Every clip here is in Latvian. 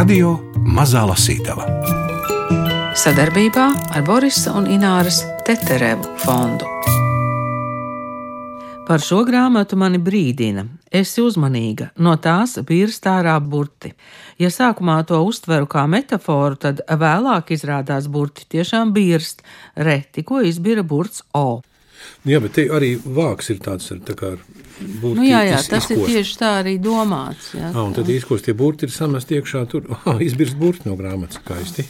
Radio Mazā Lasītava sadarbībā ar Borisa un Ināras Teterevu fondu. Par šo grāmatu mani brīdina. Esi uzmanīga, no tās birst ārā burti. Ja sākumā to uztveru kā metaforu, tad vēlāk izrādās burti tiešām birst, reti, ko izbira burts O. Jā, bet te arī vāks ir tāds ar tā kā. Nu, jā, jā, tas izkost. ir tieši tā arī domāts. Jā, ah, un tad izkost tie burti ir samest iekšā tur. Ah, izbirst burti no grāmatas skaisti.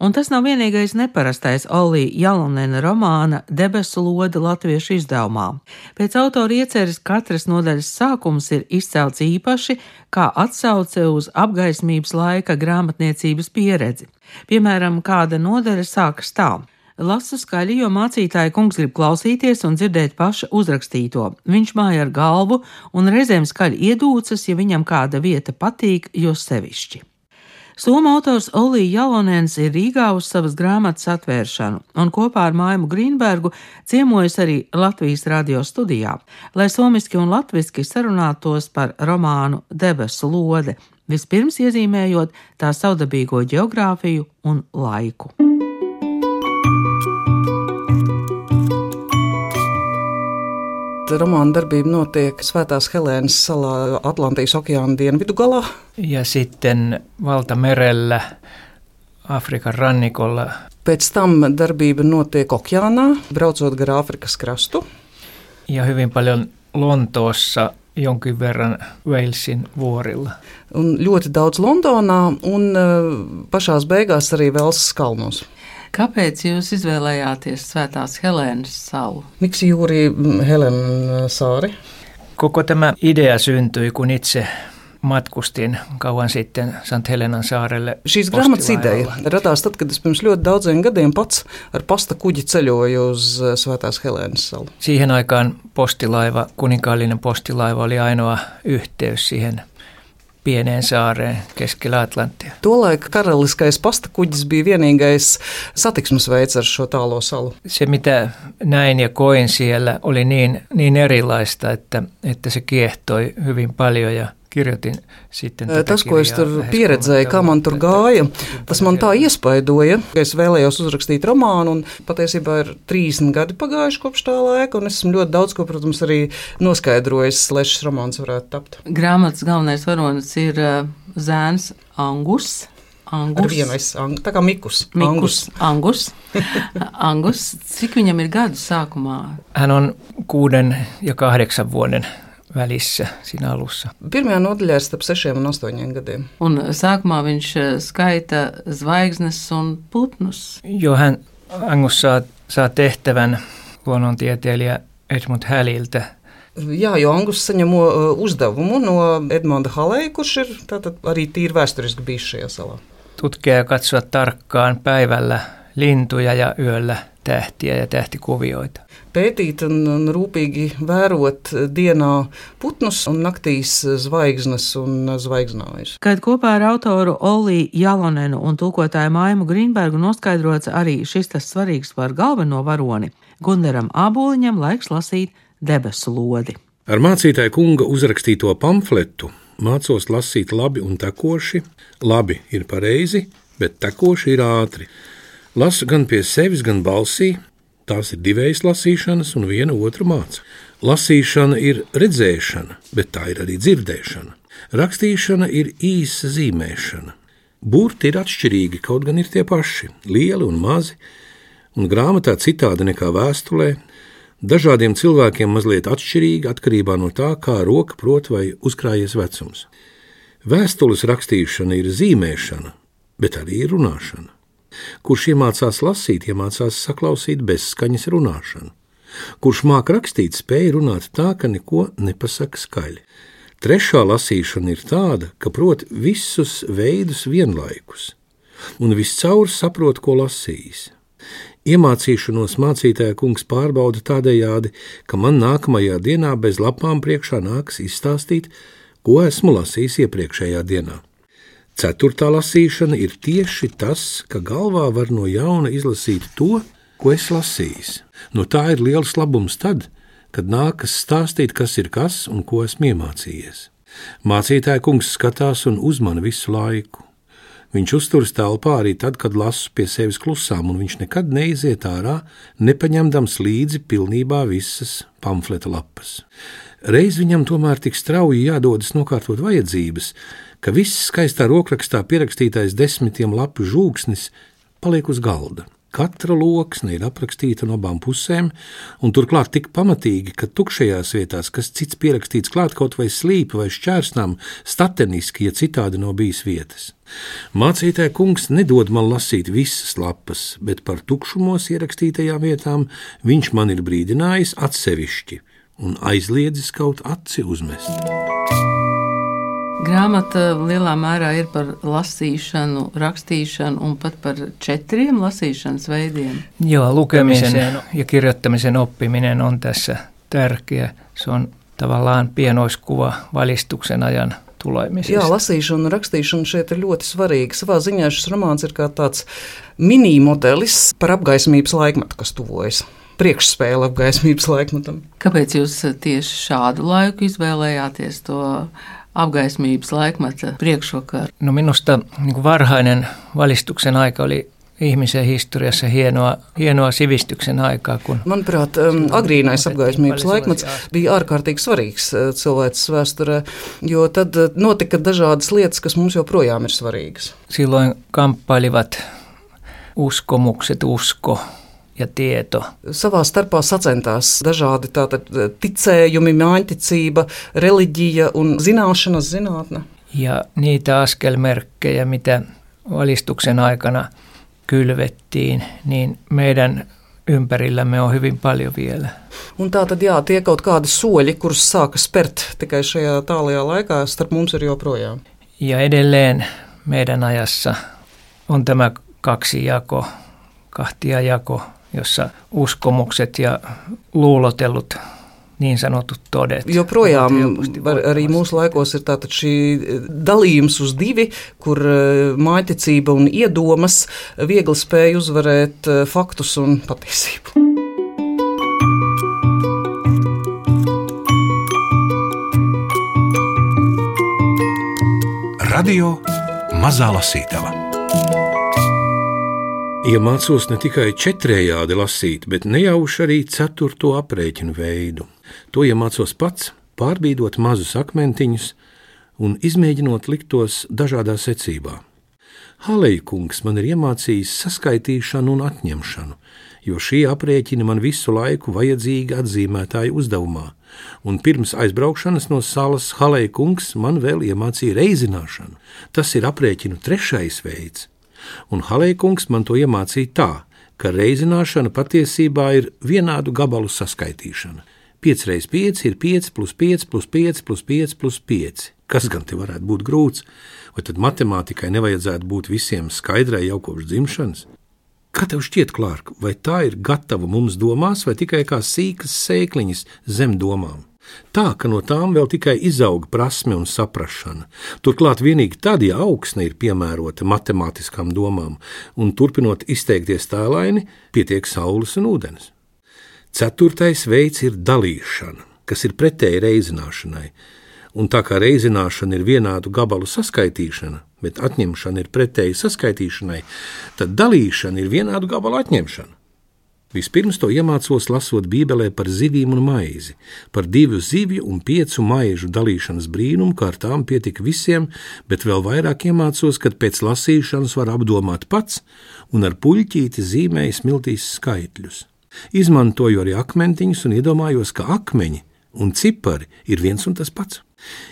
Un tas nav vienīgais neparastais Olija Jalonena romāna Debesu lode latviešu izdevumā. Pēc autora ieceres katras nodaļas sākums ir izcelts īpaši kā atsauce uz apgaismības laika grāmatniecības pieredzi. Piemēram, kāda nodaļa sākas tā. Lasu skaļi, jo mācītāja kungs grib klausīties un dzirdēt paša uzrakstīto. Viņš māja ar galvu un reizēm skaļi iedūcas, ja viņam kāda vieta patīk, jo sevišķi. Somu autors Olija Jalonēns ir Rīgā uz savas grāmatas atvēršanu, un kopā ar Maimu Grīnbergu ciemojas arī Latvijas radio studijā, lai somiski un latviski sarunātos par romānu Debesu lode, vispirms iezīmējot tā savdabīgo geogrāfiju un laiku. Romāna darbība notiek Svētās Helēnas salā Atlantijas okeāna dienvidu galā. Ja sitten valtamerellä Afrikan rannikolla. Pēc tam darbība notiek okeānā, braucot gar Āfrikas krastu. Ja hyvin paljon Lontoossa jonkin verran Walesin vuorilla. Un ļoti daudz Londonā un pašās beigās arī Velsas kalnos. Kāpēc jūs izvēlējāties Svētās Helēnas salu? Miksi juuri Helen saari? Koko tämä idea syntyi, kun itse matkustin kauan sitten St. Helenan saarelle. Šīs grāmatas ideja radās tad, kad es pirms ļoti daudziem gadiem pats ar pasta kuģi ceļoju uz Svētās Helēnas salu. Siihen aikaan postilaiva, kuninkaallinen postilaiva oli ainoa yhteys siihen pieneen saareen keskellä Atlanttia. Tolaik karaliskais pastakuģis bija vienīgais satiksmes veids ar šo tālo salu. Se, mitä näin ja koin siellä, oli niin, niin erilaista, että, että se kiehtoi hyvin paljon ja kirjoitin sitten. Tas, ko es tur pieredzēju, kā man tur gāja, tas man tā iespaidoja. Es vēlējos uzrakstīt romānu, un patiesībā ir 30 gadi pagājuši kopš tā laika, un esmu ļoti daudz ko, protams, arī noskaidrojis, lai šis romāns varētu tapt. Grāmatas galvenais varonis ir zēns Angus. Angus. Vienais, ang, tā kā Mikus. Mikus Angus. Angus. Cik viņam ir gadu sākumā? Hän on kuuden ja kahdeksan vuoden välissä siinä alussa. Pirmajā nodaļā ir starp 6 un 8 gadiem. Un sākumā viņš eh, skaita zvaigznes un putnus. Jo hän Angus saa, saa tehtävän luonnontieteilijä Edmund Häliltä Jā, jo Angus saņem uzdevumu no Edmonda Halēja, kurš ir arī tīri vēsturiski bijis šajā salā. Tutkia ja katsoa tarkkaan päivällä lintuja ja yöllä tähtiä ja tähtikuvioita pētīt un, un rūpīgi vērot dienā putnus un naktīs zvaigznes un zvaigznājus. Kad kopā ar autoru Oliju Jalonenu un tūkotāju Maimu Grīnbergu noskaidrots arī šis tas svarīgs par galveno varoni, Gundaram Āboliņam laiks lasīt debesu lodi. Ar mācītāju kunga uzrakstīto pamfletu mācos lasīt labi un tekoši. Labi ir pareizi, bet tekoši ir ātri. Lasu gan pie sevis, gan balsī, Tās ir divējas lasīšanas, un viena otru māca. Lasīšana ir redzēšana, bet tā ir arī dzirdēšana. Rakstīšana ir īsa zīmēšana. Burti ir atšķirīgi, kaut gan ir tie paši, lieli un mazi, un grāmatā citādi nekā vēstulē. Dažādiem cilvēkiem mazliet atšķirīgi atkarībā no tā, kā roka prot vai uzkrājies vecums. Vēstules rakstīšana ir zīmēšana, bet arī runāšana. Kurš iemācās lasīt, iemācās saklausīt bezskaņas runāšanu. Kurš māk rakstīt, spēj runāt tā, ka neko nepasaka skaļi. Trešā lasīšana ir tāda, ka prot visus veidus vienlaikus, un viscaur saprot, ko lasījis. Iemācīšanos mācītāja kungs pārbauda tādējādi, ka man nākamajā dienā bez lapām priekšā nāks izstāstīt, ko esmu lasījis iepriekšējā dienā. Ceturtā lasīšana ir tieši tas, ka galvā var no jauna izlasīt to, ko es lasījis. No tā ir liels labums tad, kad nākas stāstīt, kas ir kas un ko esmu iemācījies. Mācītāja kungs skatās un uzmana visu laiku. Viņš uzturas telpā arī tad, kad lasu pie sevis klusām, un viņš nekad neiziet ārā, nepaņemdams līdzi pilnībā visas pamfleta lapas. Reiz viņam tomēr tik strauji jādodas nokārtot vajadzības, ka viss skaistā rokrakstā pierakstītais desmitiem lapu žūksnis paliek uz galda. Katra loksne ir aprakstīta no abām pusēm, un turklāt tik pamatīgi, ka tukšajās vietās, kas cits pierakstīts klāt kaut vai slīpi vai šķērsnām, stateniski, ja citādi nav bijis vietas. Mācītāja kungs nedod man lasīt visas lapas, bet par tukšumos ierakstītajām vietām viņš man ir brīdinājis atsevišķi un aizliedzis kaut aci uzmest. Grāmata lielā mērā ir par lasīšanu, rakstīšanu un pat par četriem lasīšanas veidiem. Joo, lukemisen ja kirjoittamisen oppiminen on tässä tärkeä. Se on tavallaan pienoiskuva valistuksen ajan tulemisesta. Jā, lasīšana un rakstīšana šeit ir ļoti svarīga. Savā ziņā šis romāns ir kā tāds mini-modelis par apgaismības laikmetu, kas tuvojas priekšspēle apgaismības laikmetam. Kāpēc jūs tieši šādu laiku izvēlējāties to apgaismības laikmeta priekšvakar? No minusta niin varhainen valistuksen aika oli ihmisen historiassa hienoa, hienoa sivistyksen aikaa. Kun Manuprāt, agrīnais apgaismības laikmets bija ārkārtīgi svarīgs uh, cilvēces vēsturē, jo tad uh, notika dažādas lietas, kas mums joprojām ir svarīgas. Silloin kamppailivat uskomukset, usko, ja tieto. Savā starpā sacentās dažādi tātad, ticējumi, mājiņticība, reliģija un zināšanas zinātne. Ja niitä askelmerkkejä, mitä valistuksen aikana kylvettiin, niin meidän ympärillämme on hyvin paljon vielä. Un tā tad, jā, tie kaut kādi soļi, kurus sāka spērt tikai šajā tālajā laikā, starp mums ir joprojām. Ja edelleen meidän ajassa on tämä kaksi jako, kahtia jako jossa uskomukset ja luulotellut niin sanotut todet. Joprojām var, arī mūsu laikos ir šī dalījums uz divi, kur eh, mājiņticība un iedomas viegli spēj uzvarēt eh, faktus un patiesību. Radio Mazā Lasītava Iemācos ne tikai četrējādi lasīt, bet nejauši arī ceturto aprēķinu veidu. To iemācos pats, pārbīdot mazus akmentiņus un izmēģinot likt tos dažādā secībā. Halēja kungs man ir iemācījis saskaitīšanu un atņemšanu, jo šie aprēķini man visu laiku vajadzīgi atzīmētāju uzdevumā, un pirms aizbraukšanas no salas Halēja kungs man vēl iemācīja reizināšanu. Tas ir aprēķinu trešais veids un Halēkungs man to iemācīja tā, ka reizināšana patiesībā ir vienādu gabalu saskaitīšana. 5 reizes 5 ir 5 plus 5 plus 5 plus 5 plus 5. Kas gan te varētu būt grūts? Vai tad matemātikai nevajadzētu būt visiem skaidrai jau kopš dzimšanas? Kā tev šķiet, Klārk, vai tā ir gatava mums domās, vai tikai kā sīkas sēkliņas zem domām? Tā, ka no tām vēl tikai izaug prasme un saprāšana. Turklāt vienīgi tad, ja augsne ir piemērota matemātiskām domām, un turpinot izteikties tēlaini, pietiek saules un ūdens. Ceturtais veids ir dalīšana, kas ir pretēji reizināšanai. Un tā kā reizināšana ir vienādu gabalu saskaitīšana, bet atņemšana ir pretēji saskaitīšanai, tad dalīšana ir vienādu gabalu atņemšana. Vispirms to iemācos lasot Bībelē par zivīm un maizi, par divu zivju un piecu maižu dalīšanas brīnumu, kā ar tām pietika visiem, bet vēl vairāk iemācos, kad pēc lasīšanas var apdomāt pats un ar puļķīti zīmēju smiltīs skaitļus. Izmantoju arī akmentiņus un iedomājos, ka akmeņi un cipari ir viens un tas pats.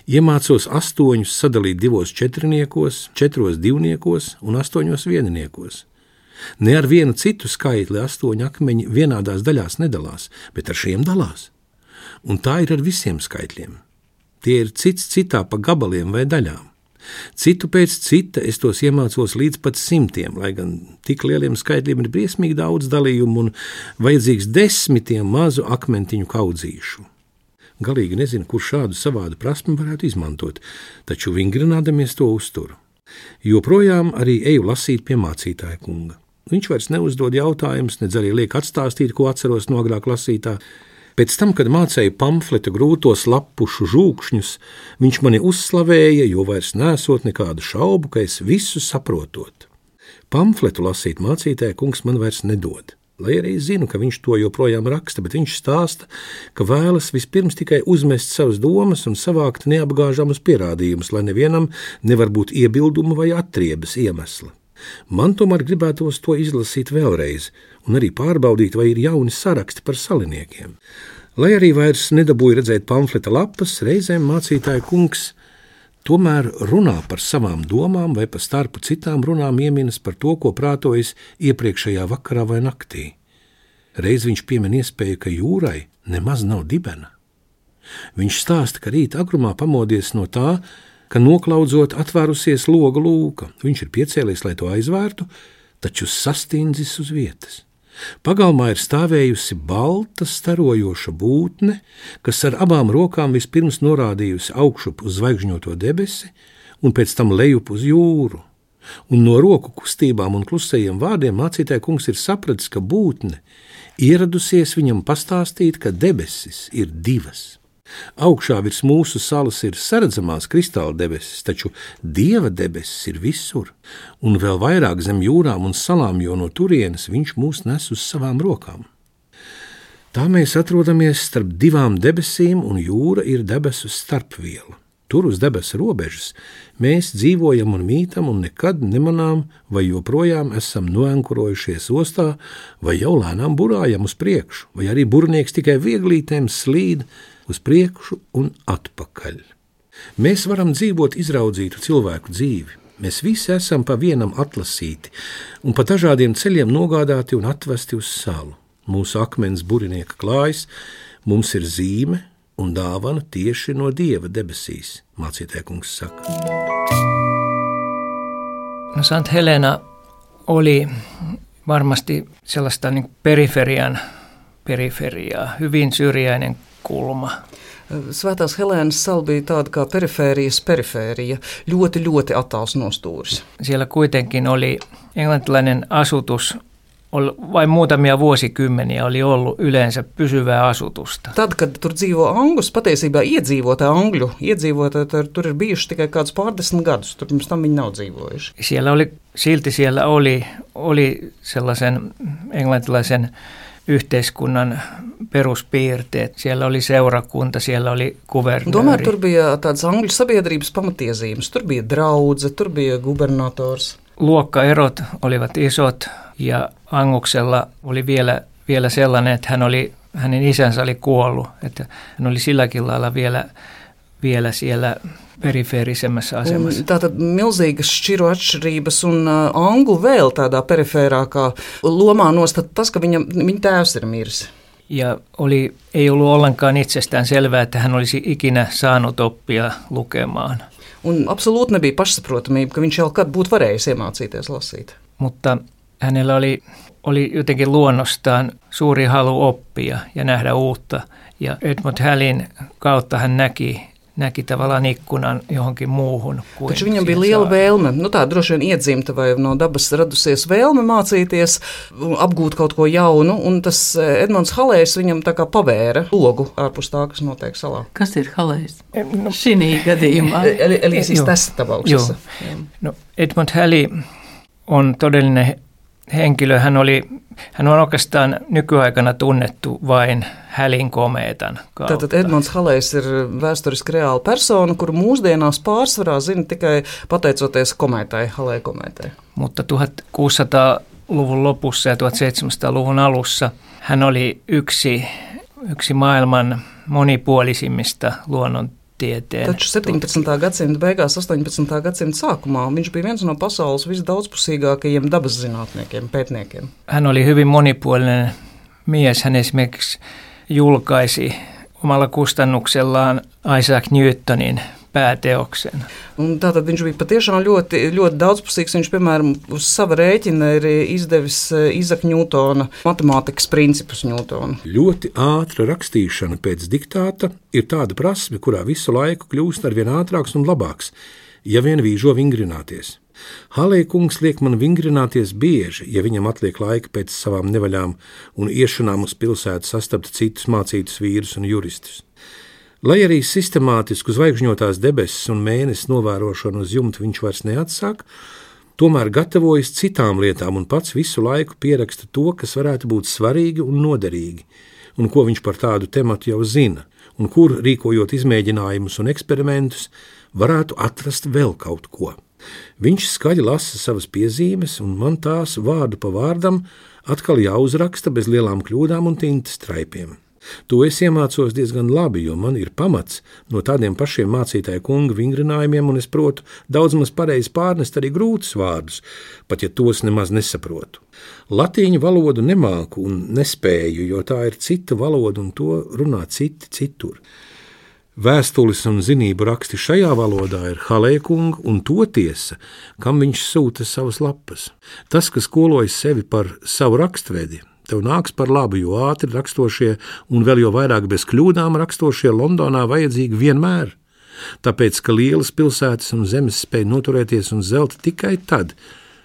Iemācos astoņus sadalīt divos četrniekos, četros divniekos un astoņos vieniniekos. Ne ar vienu citu skaitli astoņi akmeņi vienādās daļās nedalās, bet ar šiem dalās. Un tā ir ar visiem skaitļiem. Tie ir cits citā pa gabaliem vai daļām. Citu pēc cita es tos iemācos līdz pat simtiem, lai gan tik lieliem skaitļiem ir briesmīgi daudz dalījumu un vajadzīgs desmitiem mazu akmentiņu kaudzīšu. Galīgi nezinu, kur šādu savādu prasmu varētu izmantot, taču vingrinādamies to uzturu. Joprojām arī eju lasīt pie mācītāja kunga. Viņš vairs neuzdod jautājumus, nedz arī liek atstāstīt, ko atceros no agrāk lasītā. Pēc tam, kad mācīja pamfleta grūtos lapušu žūkšņus, viņš mani uzslavēja, jo vairs nesot nekādu šaubu, ka es visu saprotot. Pamfletu lasīt mācītāja kungs man vairs nedod. Lai arī zinu, ka viņš to joprojām raksta, bet viņš stāsta, ka vēlas vispirms tikai uzmest savas domas un savākt neapgāžamus pierādījumus, lai nevienam nevar būt iebildumu vai atriebas iemesla. Man tomēr gribētos to izlasīt vēlreiz, un arī pārbaudīt, vai ir jauni saraksti par saliniekiem. Lai arī vairs nedabūju redzēt pamfleta lapas, reizēm mācītāja kungs tomēr runā par savām domām, vai pa starpu citām runām ieminas par to, ko prātojas iepriekšējā vakarā vai naktī. Reiz viņš piemin iespēju, ka jūrai nemaz nav dibena. Viņš stāsta, ka rīt agrumā pamodies no tā, ka noklaudzot atvērusies loga lūka. Viņš ir piecēlies, lai to aizvērtu, taču sastindzis uz vietas. Pagalmā ir stāvējusi balta, starojoša būtne, kas ar abām rokām vispirms norādījusi augšup uz zvaigžņoto debesi un pēc tam lejup uz jūru. Un no roku kustībām un klusajiem vārdiem mācītāja kungs ir sapratis, ka būtne ieradusies viņam pastāstīt, ka debesis ir divas. Augšā virs mūsu salas ir saredzamās kristāla debesis, taču dieva debesis ir visur, un vēl vairāk zem jūrām un salām, jo no turienes viņš mūs nes uz savām rokām. Tā mēs atrodamies starp divām debesīm, un jūra ir debesu starpviela. Tur uz debesu robežas mēs dzīvojam un mītam, un nekad nemanām, vai joprojām esam noenkurojušies ostā, vai jau lēnām burājam uz priekšu, vai arī burnieks tikai vieglītēm slīd uz priekšu un atpakaļ. Mēs varam dzīvot izraudzītu cilvēku dzīvi. Mēs visi esam pa vienam atlasīti un pa dažādiem ceļiem nogādāti un atvesti uz salu. Mūsu akmens burinieka klājas, mums ir zīme un dāvana tieši no dieva debesīs, mācītāja kungs saka. No Sant Helena oli varmasti sellaista niin periferian periferiaa, hyvin syrjäinen kulma. Svētās Helēnas sala bija tāda kā perifērijas perifērija, ļoti, ļoti attāls nostūris. Siellä kuitenkin oli englantilainen asutus vai muutamia vuosikymmeniä oli ollut yleensä pysyvää asutusta. Tad, kad tur dzīvo angus, patiesībā iedzīvotāji angļu iedzīvotāji tur, tur ir bijuši tikai kādus pārdesmit gadus, tur pirms tam viņi nav dzīvojuši. Siellä oli, silti siellä oli, oli sellaisen englantilaisen yhteiskunnan peruspiirteet. Siellä oli seurakunta, siellä oli kuvernööri. Tomēr tur bija tādas angļu sabiedrības pamatiezīmes. Tur bija draudze, tur bija gubernators. Luokkaerot olivat isot ja Anguksella oli vielä, vielä sellainen, että hän oli, hänen isänsä oli kuollut. Että hän oli silläkin lailla vielä, vielä siellä perifērisemmässä asemassa. Tātad milzīgas šķiru atšķirības un uh, anglu vēl tādā perifērākā lomā nostat tas, ka viņa, viņa tēvs ir miris. Ja oli, ei ollut ollenkaan itsestään selvää, että hän olisi ikinä saanut oppia lukemaan. Un absolūti nebija pašsaprotamība, ka viņš jau kad būtu varējis iemācīties lasīt. Mutta hänellä oli, oli jotenkin luonnostaan suuri halu oppia ja nähdä uutta. Ja Edmund Hallin kautta hän näki näki tavallaan ikkunan johonkin muuhun. Taču viņam bija liela vēlme, nu tā droši vien iedzimta vai no dabas radusies vēlme mācīties, apgūt kaut ko jaunu, un tas eh, Edmunds Halējs viņam tā kā pavēra logu ārpus tā, kas notiek salā. Kas ir Halējs? Nu, Šī gadījumā. Elīsijas testapauksessa. No, Edmund Halley on todellinen henkilö. Hän, oli, hän on oikeastaan nykyaikana tunnettu vain Hälin komeetan kautta. Tātad Edmunds Halejs ir vēsturiski reāla persona, kuru mūsdienās pārsvarā zina tikai pateicoties komētai, Halei komētai. Mutta 1600-luvun lopussa ja 1700-luvun alussa hän oli yksi, yksi maailman monipuolisimmista luonnon tieteen. Taču 17. gadsimta beigās, 18. gadsimta sākumā viņš bija viens no pasaules visdaudzpusīgākajiem dabas zinātniekiem, pētniekiem. Hän oli hyvin monipuolinen mies. Hän esimerkiksi julkaisi omalla kustannuksellaan Isaac Newtonin pääteoksen. Un tātad viņš bija patiešām ļoti, ļoti daudzpusīgs. Viņš, piemēram, uz sava rēķina ir izdevis Izaka Ņūtona matemātikas principus Ņūtona. Ļoti ātra rakstīšana pēc diktāta ir tāda prasme, kurā visu laiku kļūst ar vien ātrāks un labāks, ja vien vīžo vingrināties. Halē kungs liek man vingrināties bieži, ja viņam atliek laika pēc savām nevaļām un iešanām uz pilsētu sastapt citus mācītus vīrus un juristus. Lai arī sistemātisku zvaigžņotās debesis un mēnesis novērošanu uz jumta viņš vairs neatsāk, tomēr gatavojas citām lietām un pats visu laiku pieraksta to, kas varētu būt svarīgi un noderīgi, un ko viņš par tādu tematu jau zina, un kur, rīkojot izmēģinājumus un eksperimentus, varētu atrast vēl kaut ko. Viņš skaļi lasa savas piezīmes, un man tās vārdu pa vārdam atkal jāuzraksta bez lielām kļūdām un tinta straipiem. To es iemācos diezgan labi, jo man ir pamats no tādiem pašiem mācītāja kunga vingrinājumiem, un es protu daudz maz pareizi pārnest arī grūtus vārdus, pat ja tos nemaz nesaprotu. Latīņu valodu nemāku un nespēju, jo tā ir cita valoda un to runā citi citur. Vēstules un zinību raksti šajā valodā ir Halēkunga un to tiesa, kam viņš sūta savas lapas. Tas, kas skolojas sevi par savu rakstvedi, tev nāks par labu, jo ātri rakstošie un vēl jau vairāk bez kļūdām rakstošie Londonā vajadzīgi vienmēr. Tāpēc, ka lielas pilsētas un zemes spēj noturēties un zelt tikai tad,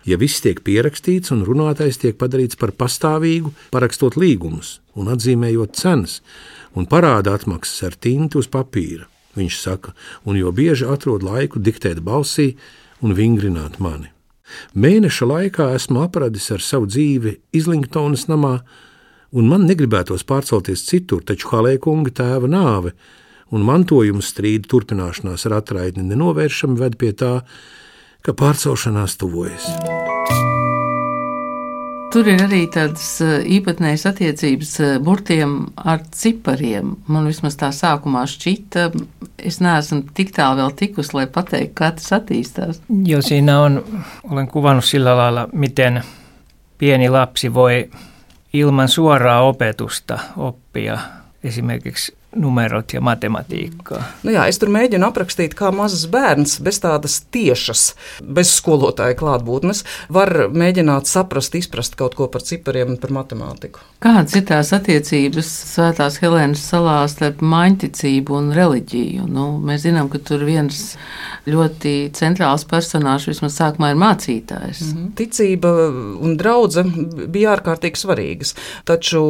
ja viss tiek pierakstīts un runātais tiek padarīts par pastāvīgu, parakstot līgumus un atzīmējot cenas, un parāda atmaksas ar tinti uz papīra. Viņš saka, un jo bieži atrod laiku diktēt balsī un vingrināt mani. Mēneša laikā esmu apradis ar savu dzīvi Izlingtonas namā, un man negribētos pārcelties citur, taču Halēkunga tēva nāve un mantojuma strīdu turpināšanās ar atraidni nenovēršami ved pie tā, ka pārcelšanās tuvojas. Tur ir arī tādas īpatnējas attiecības burtiem ar cipariem. Man vismaz tā sākumā šķita, es neesmu tik tālu vēl tikus, lai pateiktu, kā tas attīstās. Jo siinä on, olen kuvannut sillä lailla, miten pieni lapsi voi ilman suoraa opetusta oppia esimerkiksi numerot ja matemātikā. Nu jā, es tur mēģinu aprakstīt, kā mazs bērns bez tādas tiešas, bez skolotāja klātbūtnes, var mēģināt saprast, izprast kaut ko par cipariem un par matemātiku. Kādas ir tās attiecības Svētās Helēnas salā starp maņticību un reliģiju? Nu, mēs zinām, ka tur viens ļoti centrāls personāžs vismaz sākumā ir mācītājs. Mm -hmm. Ticība un draudzene bija ārkārtīgi svarīgas, taču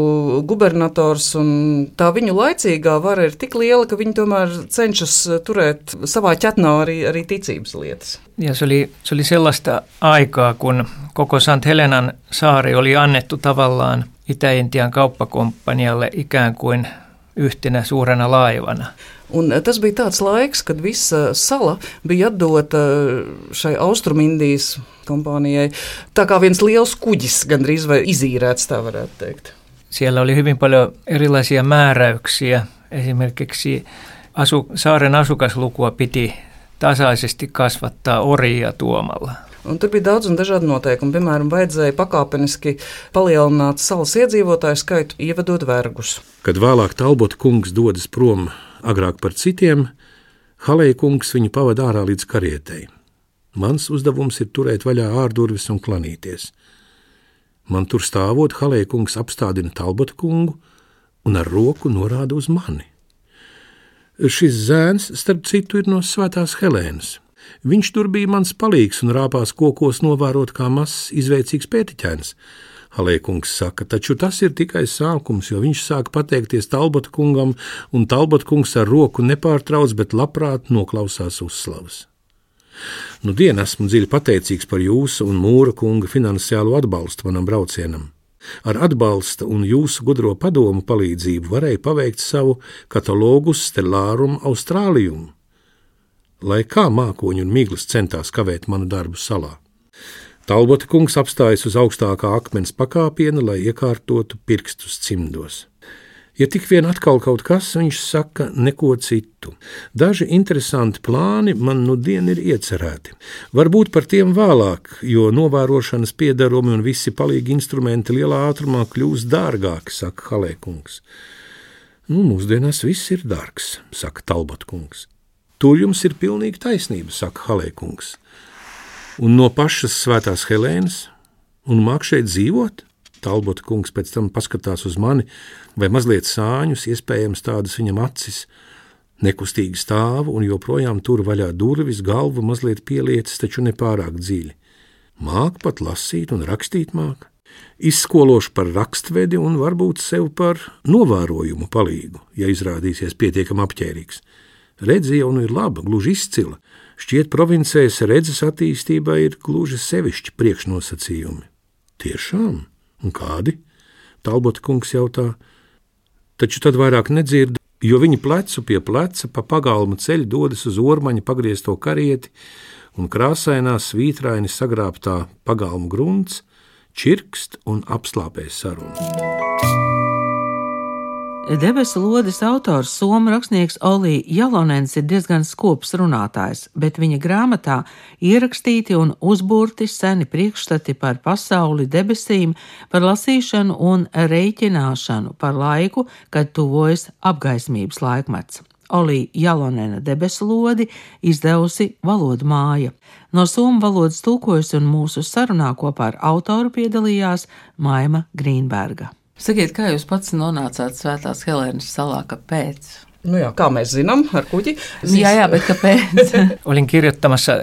gubernators un tā viņu laicīgā politiskā vara ir tik liela, ka viņi tomēr cenšas eh, turēt savā ķetnā arī, arī ticības lietas. Ja se oli, se oli sellaista aikaa, kun koko St. Helenan saari oli annettu tavallaan Itä-Intian kauppakomppanialle ikään kuin yhtenä suurena laivana. Un eh, tas bija tāds laiks, kad visa sala bija atdota šai Austrumindijas kompānijai. Tā kā viens liels kuģis, gandrīz vai izīrēts, tā varētu teikt. Siellä oli hyvin paljon erilaisia määräyksiä Esimerkiksi asu, saaren asukaslukua piti tasaisesti kasvattaa orjia tuomalla. Un tur bija daudz un dažādi noteikumi. Piemēram, vajadzēja pakāpeniski palielināt salas iedzīvotāju skaitu, ievedot vergus. Kad vēlāk Talbota kungs dodas prom agrāk par citiem, Halēja kungs viņu pavada ārā līdz karietei. Mans uzdevums ir turēt vaļā ārdurvis un klanīties. Man tur stāvot, Halēja kungs apstādina Talbota kungu un ar roku norāda uz mani. Šis zēns, starp citu, ir no Svētās Helēnas. Viņš tur bija mans palīgs un rāpās kokos, novērot kā mazs, izveicīgs pētiķēns. Halēkungs saka, taču tas ir tikai sākums, jo viņš sāk pateikties Talbota kungam, un Talbota kungs ar roku nepārtrauc, bet labprāt noklausās uzslavas. Nu, dien esmu dziļi pateicīgs par jūsu un mūra kunga finansiālo atbalstu manam braucienam. Ar atbalsta un jūsu gudro padomu palīdzību varēja paveikt savu katalogu Stellārum Austrālijum, lai kā mākoņi un miglas centās kavēt manu darbu salā. Talbota kungs apstājas uz augstākā akmens pakāpiena, lai iekārtotu pirkstus cimdos. Ja tik vien atkal kaut kas, viņš saka neko citu. Daži interesanti plāni man nu dien ir iecerēti. Varbūt par tiem vēlāk, jo novērošanas piedarumi un visi palīgi instrumenti lielā ātrumā kļūs dārgāki, saka Halēkungs. Nu, mūsdienās viss ir dārgs, saka Talbotkungs. Tur jums ir pilnīgi taisnība, saka Halēkungs. Un no pašas svētās Helēnas, un māk šeit dzīvot? Talbota kungs pēc tam paskatās uz mani, vai mazliet sāņus, iespējams tādas viņam acis. Nekustīgi stāvu un joprojām tur vaļā durvis, galvu mazliet pieliecis, taču nepārāk dziļi. Māk pat lasīt un rakstīt māk. Izskološu par rakstvedi un varbūt sev par novērojumu palīgu, ja izrādīsies pietiekami apģērbīgs. Redzi jau nu ir laba, gluži izcila. Šķiet, provincēs redzes attīstībai ir gluži sevišķi priekšnosacījumi. Tiešām? Un kādi? Talbota kungs jautā, taču tad vairāk nedzird, jo viņi plecu pie pleca pa pagalmu ceļu dodas uz ormaņa pagriezto karieti, un krāsainā svītraini sagrābtā pagalmu grunts čirkst un apslāpē sarunu. Debesu lodes autors Somu rakstnieks Olī Jalonens ir diezgan skops runātājs, bet viņa grāmatā ierakstīti un uzburti seni priekšstati par pasauli debesīm, par lasīšanu un reiķināšanu, par laiku, kad tuvojas apgaismības laikmets. Olī Jalonena debesu lodi izdevusi valodu māja. No somu valodas tulkojas un mūsu sarunā kopā ar autoru piedalījās Maima Grīnberga. Sakiet, kā jūs pats nonācāt Svētās Helēnas salā, kāpēc? Nu jā, kā mēs zinām, ar kuģi. Zis... Jā, jā, bet kāpēc? Olin kirjoittamassa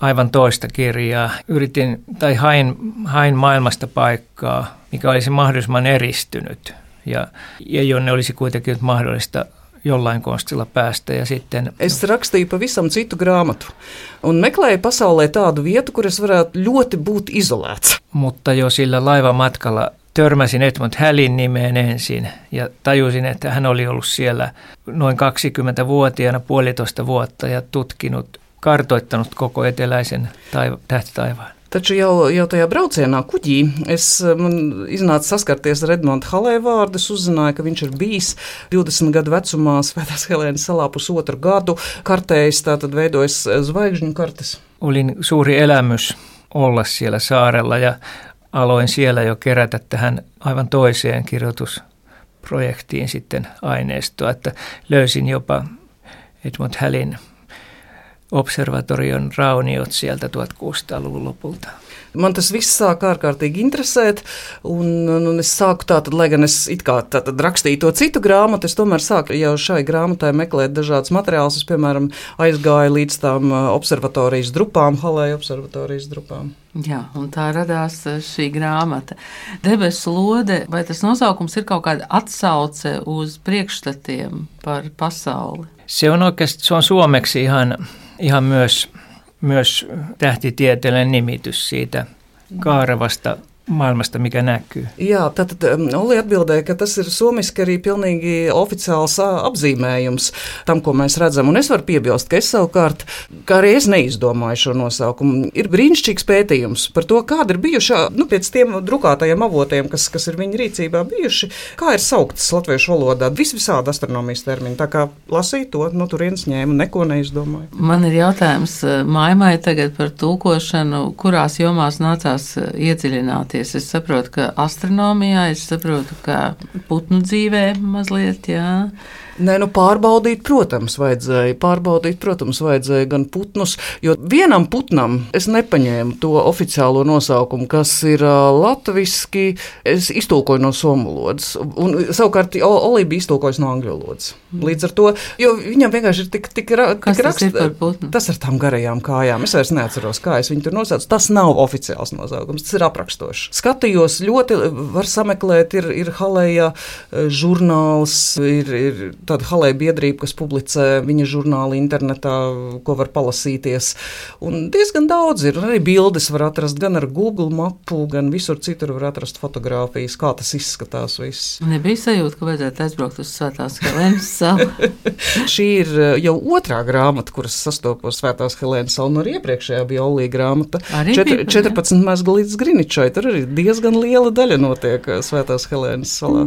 aivan toista kirjaa. Yritin tai hain, hain maailmasta paikkaa, mikä olisi mahdollisimman eristynyt ja, ja jonne olisi kuitenkin mahdollista jollain konstilla päästä. Ja sitten... Es rakstīju pavisam citu grāmatu un meklēju pasaulē tādu vietu, kur es varētu ļoti būt izolēts. Mutta jo sillä laivamatkalla törmäsin Edmund Hallin nimeen ensin ja tajusin, että hän oli ollut siellä noin 20-vuotiaana puolitoista vuotta ja tutkinut, kartoittanut koko eteläisen taiva, tähtitaivaan. Taču jau, jau tajā braucienā kuģī es man iznāca saskarties ar Edmundu Halē vārdu. Es uzzināju, ka viņš ir bijis 20 gadu vecumā Svētās Helēnas salā pusotru gadu. Kartējis tātad veidojas zvaigžņu kartes. Olin suuri elämys olla siellä saarella ja aloin siellä jo kerätä tähän aivan toiseen kirjoitusprojektiin sitten aineistoa, että löysin jopa Edmund Hallin observatorion rauniot sieltä 1600-luvun lopulta. Man tas viss sāk ārkārtīgi interesēt, un, un es sāku tātad, lai gan es it kā tātad rakstīju to citu grāmatu, es tomēr sāku jau šai grāmatai meklēt dažādas materiālus. Es, piemēram, aizgāju līdz tām observatorijas drupām, Halēja observatorijas drupām. Jā, un tā radās šī grāmata. Debesu lode, vai tas nosaukums ir kaut kāda atsauce uz priekšstatiem par pasauli? Se on oikeasti, se on suomeksi ihan, ihan myös myös tähtitieteellinen nimitys siitä Kaaravasta maailmasta, mikä näkyy. Jā, tātad um, Oli atbildēja, ka tas ir somiski arī pilnīgi oficiāls apzīmējums tam, ko mēs redzam. Un es varu piebilst, ka es savukārt, kā arī es neizdomāju šo nosaukumu, ir brīnišķīgs pētījums par to, kāda ir bijušā, nu, pēc tiem drukātajiem avotiem, kas, kas ir viņa rīcībā bijuši, kā ir sauktas latviešu valodā. Vis visādi astronomijas termini. Tā kā lasīju to, no turienes ņēmu, neko neizdomāju. Man ir jautājums Maimai tagad par tulkošanu, kurās jomās nācās iedziļināties iesaistīties. Es saprotu, ka astronomijā, es saprotu, ka putnu dzīvē mazliet, jā. Nē, nu pārbaudīt, protams, vajadzēja. Pārbaudīt, protams, vajadzēja gan putnus, jo vienam putnam es nepaņēmu to oficiālo nosaukumu, kas ir uh, latviešu. Es iztulkoju no somu valodas, un savukārt Olība bija iztulkojusi no angļu valodas. Mm. Līdz ar to, jo viņam vienkārši ir tik, tik, ra, tik rakstīts. Tas ar tām garajām kājām. Es vairs neatceros, kā es viņu tur nosaucu. Tas nav oficiāls nosaukums, tas ir aprakstošs. Skatījos ļoti, var sameklēt, ir, ir Halēja žurnāls, ir, ir tāda halēja biedrība, kas publicē viņa žurnālu internetā, ko var palasīties. Un diezgan daudz ir. Arī bildes var atrast gan ar Google mapu, gan visur citur var atrast fotogrāfijas, kā tas izskatās. Viss. Nebija sajūta, ka vajadzētu aizbraukt uz Svētās Helēnas salu. Šī ir eh, jau otrā grāmata, kuras sastopos Svētās Helēnas salu, no iepriekšējā bija Olīga grāmata. Četr, 14 mēsga līdz Griničai. Tur arī diezgan liela daļa notiek eh, Svētās Helēnas salā.